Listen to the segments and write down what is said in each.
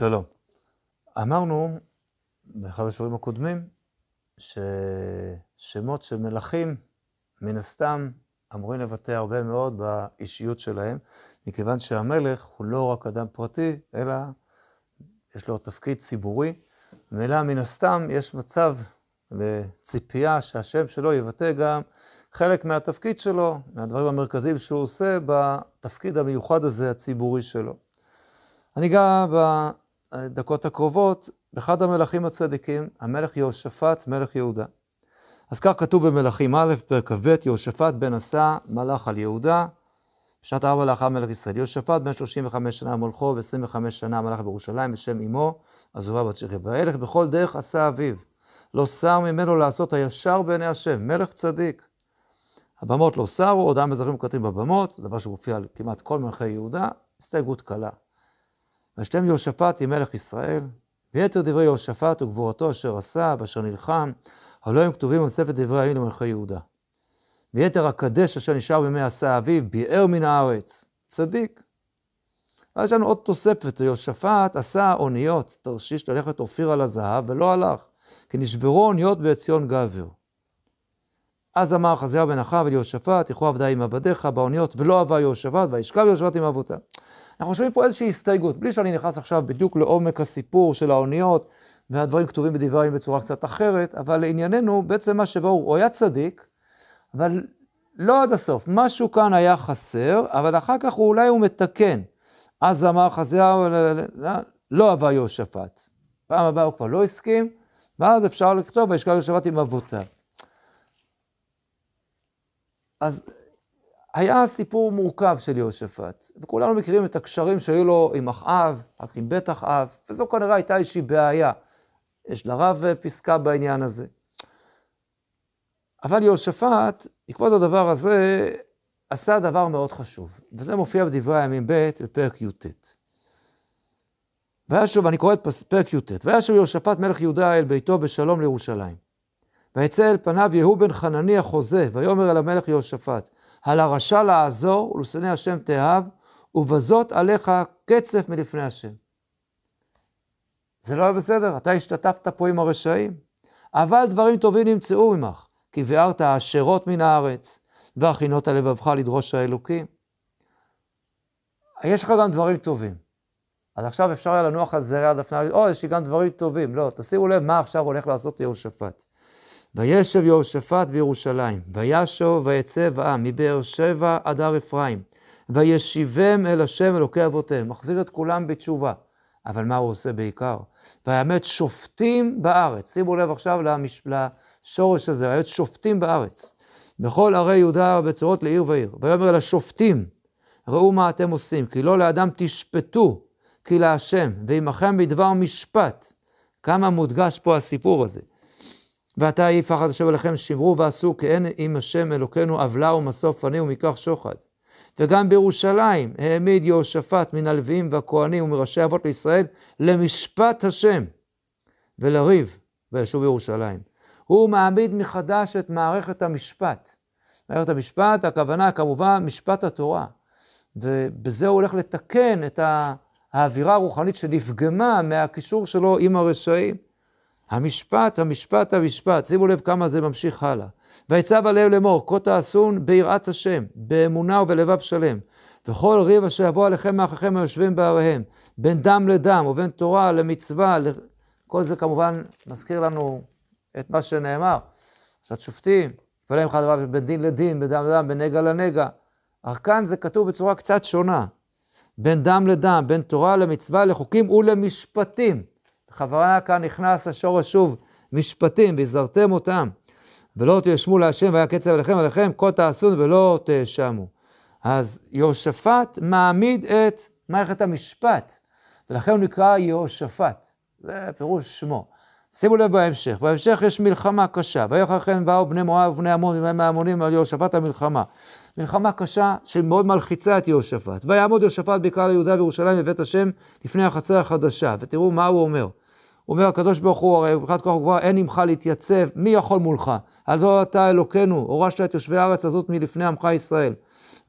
שלום. אמרנו באחד השיעורים הקודמים ששמות של מלכים, מן הסתם, אמורים לבטא הרבה מאוד באישיות שלהם, מכיוון שהמלך הוא לא רק אדם פרטי, אלא יש לו תפקיד ציבורי. ומילא מן הסתם יש מצב לציפייה שהשם שלו יבטא גם חלק מהתפקיד שלו, מהדברים המרכזיים שהוא עושה בתפקיד המיוחד הזה, הציבורי שלו. אני אגע בדקות הקרובות באחד המלכים הצדיקים, המלך יהושפט, מלך יהודה. אז כך כתוב במלכים א', פרק כ"ב, יהושפט בן עשה, מלך על יהודה, בשנת ארבע לאחר מלך ישראל. יהושפט בן 35 שנה מולכו ו-25 שנה מלך בירושלים בשם אמו, עזובה בת שכי. וילך בכל דרך עשה אביו. לא שר ממנו לעשות הישר בעיני השם, מלך צדיק. הבמות לא שרו, עוד עם אזרחים כותבים בבמות, דבר שמופיע על כמעט כל מלכי יהודה, הסתייגות קלה. וישתם יהושפט עם מלך ישראל, ויתר דברי יהושפט וגבורתו אשר עשה ואשר נלחם, הלא הם כתובים בספר דברי הימים למלכי יהודה. ויתר הקדש אשר נשאר בימי עשה אביו, ביער מן הארץ, צדיק. ואז יש לנו עוד תוספת, יהושפט עשה אוניות, תרשיש ללכת אופיר על הזהב, ולא הלך, כי נשברו אוניות בעציון גבר. אז אמר חזיהו בן אחאב אל יהושפט, יכו עבדי עם עבדיך באוניות, ולא אהבה יהושפט, וישכב יהושפט עם אבותיו. אנחנו שומעים פה איזושהי הסתייגות, בלי שאני נכנס עכשיו בדיוק לעומק הסיפור של האוניות, והדברים כתובים בדברים בצורה קצת אחרת, אבל לענייננו, בעצם מה שברור, הוא היה צדיק, אבל לא עד הסוף. משהו כאן היה חסר, אבל אחר כך הוא, אולי הוא מתקן. אז אמר חזיהו, לא אהבה יהושפט. פעם הבאה הוא כבר לא הסכים, ואז אפשר לכתוב, וישכב יהושפט עם אבותיו. אז היה סיפור מורכב של יהושפט, וכולנו מכירים את הקשרים שהיו לו עם אחאב, רק עם בית אחאב, וזו כנראה הייתה איזושהי בעיה. יש לרב פסקה בעניין הזה. אבל יהושפט, בעקבות הדבר הזה, עשה דבר מאוד חשוב, וזה מופיע בדברי הימים ב' בפרק י"ט. וישוב, אני קורא את פרק י"ט, וישוב יהושפט מלך יהודה אל ביתו בשלום לירושלים. ויצא אל פניו יהוא בן חנני החוזה, ויאמר אל המלך יהושפט, על הרשע לעזור ולשנא השם תאהב, ובזאת עליך קצף מלפני השם. זה לא היה בסדר, אתה השתתפת פה עם הרשעים, אבל דברים טובים נמצאו ממך, כי ביארת העשרות מן הארץ, והכינות לבבך לדרוש האלוקים. יש לך גם דברים טובים. אז עכשיו אפשר היה לנוח על זרי הדפנה, או, יש לי גם דברים טובים. לא, תשימו לב מה עכשיו הולך לעשות יהושפט. וישב יהושפט בירושלים, וישוב ויצא בעם מבאר שבע עד הר אפרים, וישיבם אל השם אלוקי אבותיהם, מחזיר את כולם בתשובה. אבל מה הוא עושה בעיקר? ויאמת שופטים בארץ. שימו לב עכשיו למש... לשורש הזה, ויאמת שופטים בארץ. בכל ערי יהודה ובצורות לעיר ועיר. ויאמר אל השופטים, ראו מה אתם עושים, כי לא לאדם תשפטו, כי להשם, ועמכם בדבר משפט. כמה מודגש פה הסיפור הזה. ועתה יהי פחד השם עליכם, שמרו ועשו, כי אין עם השם אלוקינו עוולה ומשוא פנים ומכך שוחד. וגם בירושלים העמיד יהושפט מן הלוויים והכהנים ומראשי אבות לישראל למשפט השם ולריב וישוב ירושלים. הוא מעמיד מחדש את מערכת המשפט. מערכת המשפט, הכוונה כמובן משפט התורה. ובזה הוא הולך לתקן את האווירה הרוחנית שנפגמה מהקישור שלו עם הרשעים. המשפט, המשפט, המשפט, שימו לב כמה זה ממשיך הלאה. ויצב עליהם לאמור, כה תעשון ביראת השם, באמונה ובלבב שלם. וכל ריב אשר יבוא עליכם מאחיכם היושבים בעריהם, בין דם לדם ובין תורה למצווה, כל זה כמובן מזכיר לנו את מה שנאמר. קצת שופטים, ולהם אחד דבר בין דין לדין, בין דם לדם, בין נגע לנגע. אך כאן זה כתוב בצורה קצת שונה. בין דם לדם, בין תורה למצווה, לחוקים ולמשפטים. בכוונה כאן נכנס השורש שוב, משפטים, והזהרתם אותם. ולא תאשמו להשם והיה קצב עליכם עליכם, כה תעשון ולא תאשמו. אז יהושפט מעמיד את מערכת המשפט, ולכן הוא נקרא יהושפט. זה פירוש שמו. שימו לב בהמשך, בהמשך יש מלחמה קשה, ויחר כן באו בני מואב ובני עמון ובני העמונים על יהושפט המלחמה. מלחמה קשה שמאוד מלחיצה את יהושפט. ויעמוד יהושפט בקהל יהודה וירושלים בבית השם לפני החצר החדשה, ותראו מה הוא אומר. אומר, הקדוש ברוך הוא, הרי מבחינת כוח וגבוהה אין עמך להתייצב, מי יכול מולך? זו אתה אלוקינו, הורשת את יושבי הארץ הזאת מלפני עמך ישראל.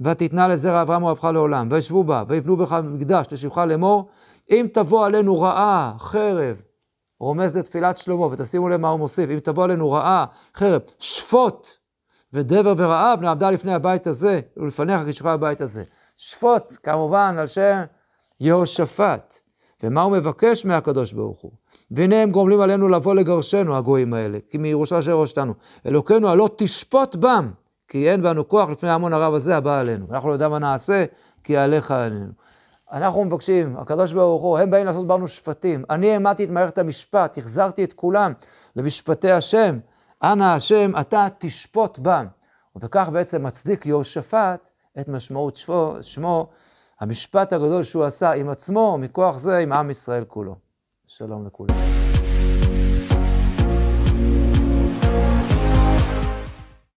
ותתנה לזרע אברהם אוהבך לעולם, וישבו בה, ויבנו בך מקדש לשבחה לאמור, אם תבוא עלינו רעה, חרב, רומז לתפילת שלמה, ותשימו לב מה הוא מוסיף, אם תבוא עלינו רעה, חרב, שפוט ודבר ורעב נעמדה לפני הבית הזה, ולפניך כשוכב הבית הזה. שפוט, כמובן, על שם יהושפט. ומה הוא מבקש מהקדוש ברוך הוא? והנה הם גומלים עלינו לבוא לגרשנו, הגויים האלה, כי מירושה אשר ראשתנו. אלוקינו הלא תשפוט בם, כי אין בנו כוח לפני המון הרב הזה הבא עלינו. אנחנו לא יודעים מה נעשה, כי עליך עלינו. אנחנו מבקשים, הקדוש ברוך הוא, הם באים לעשות בנו שפטים. אני העמדתי את מערכת המשפט, החזרתי את כולם למשפטי השם. אנא השם, אתה תשפוט בם. וכך בעצם מצדיק יהושפט את משמעות שמו, שמו, המשפט הגדול שהוא עשה עם עצמו, מכוח זה עם עם ישראל כולו. שלום לכולם.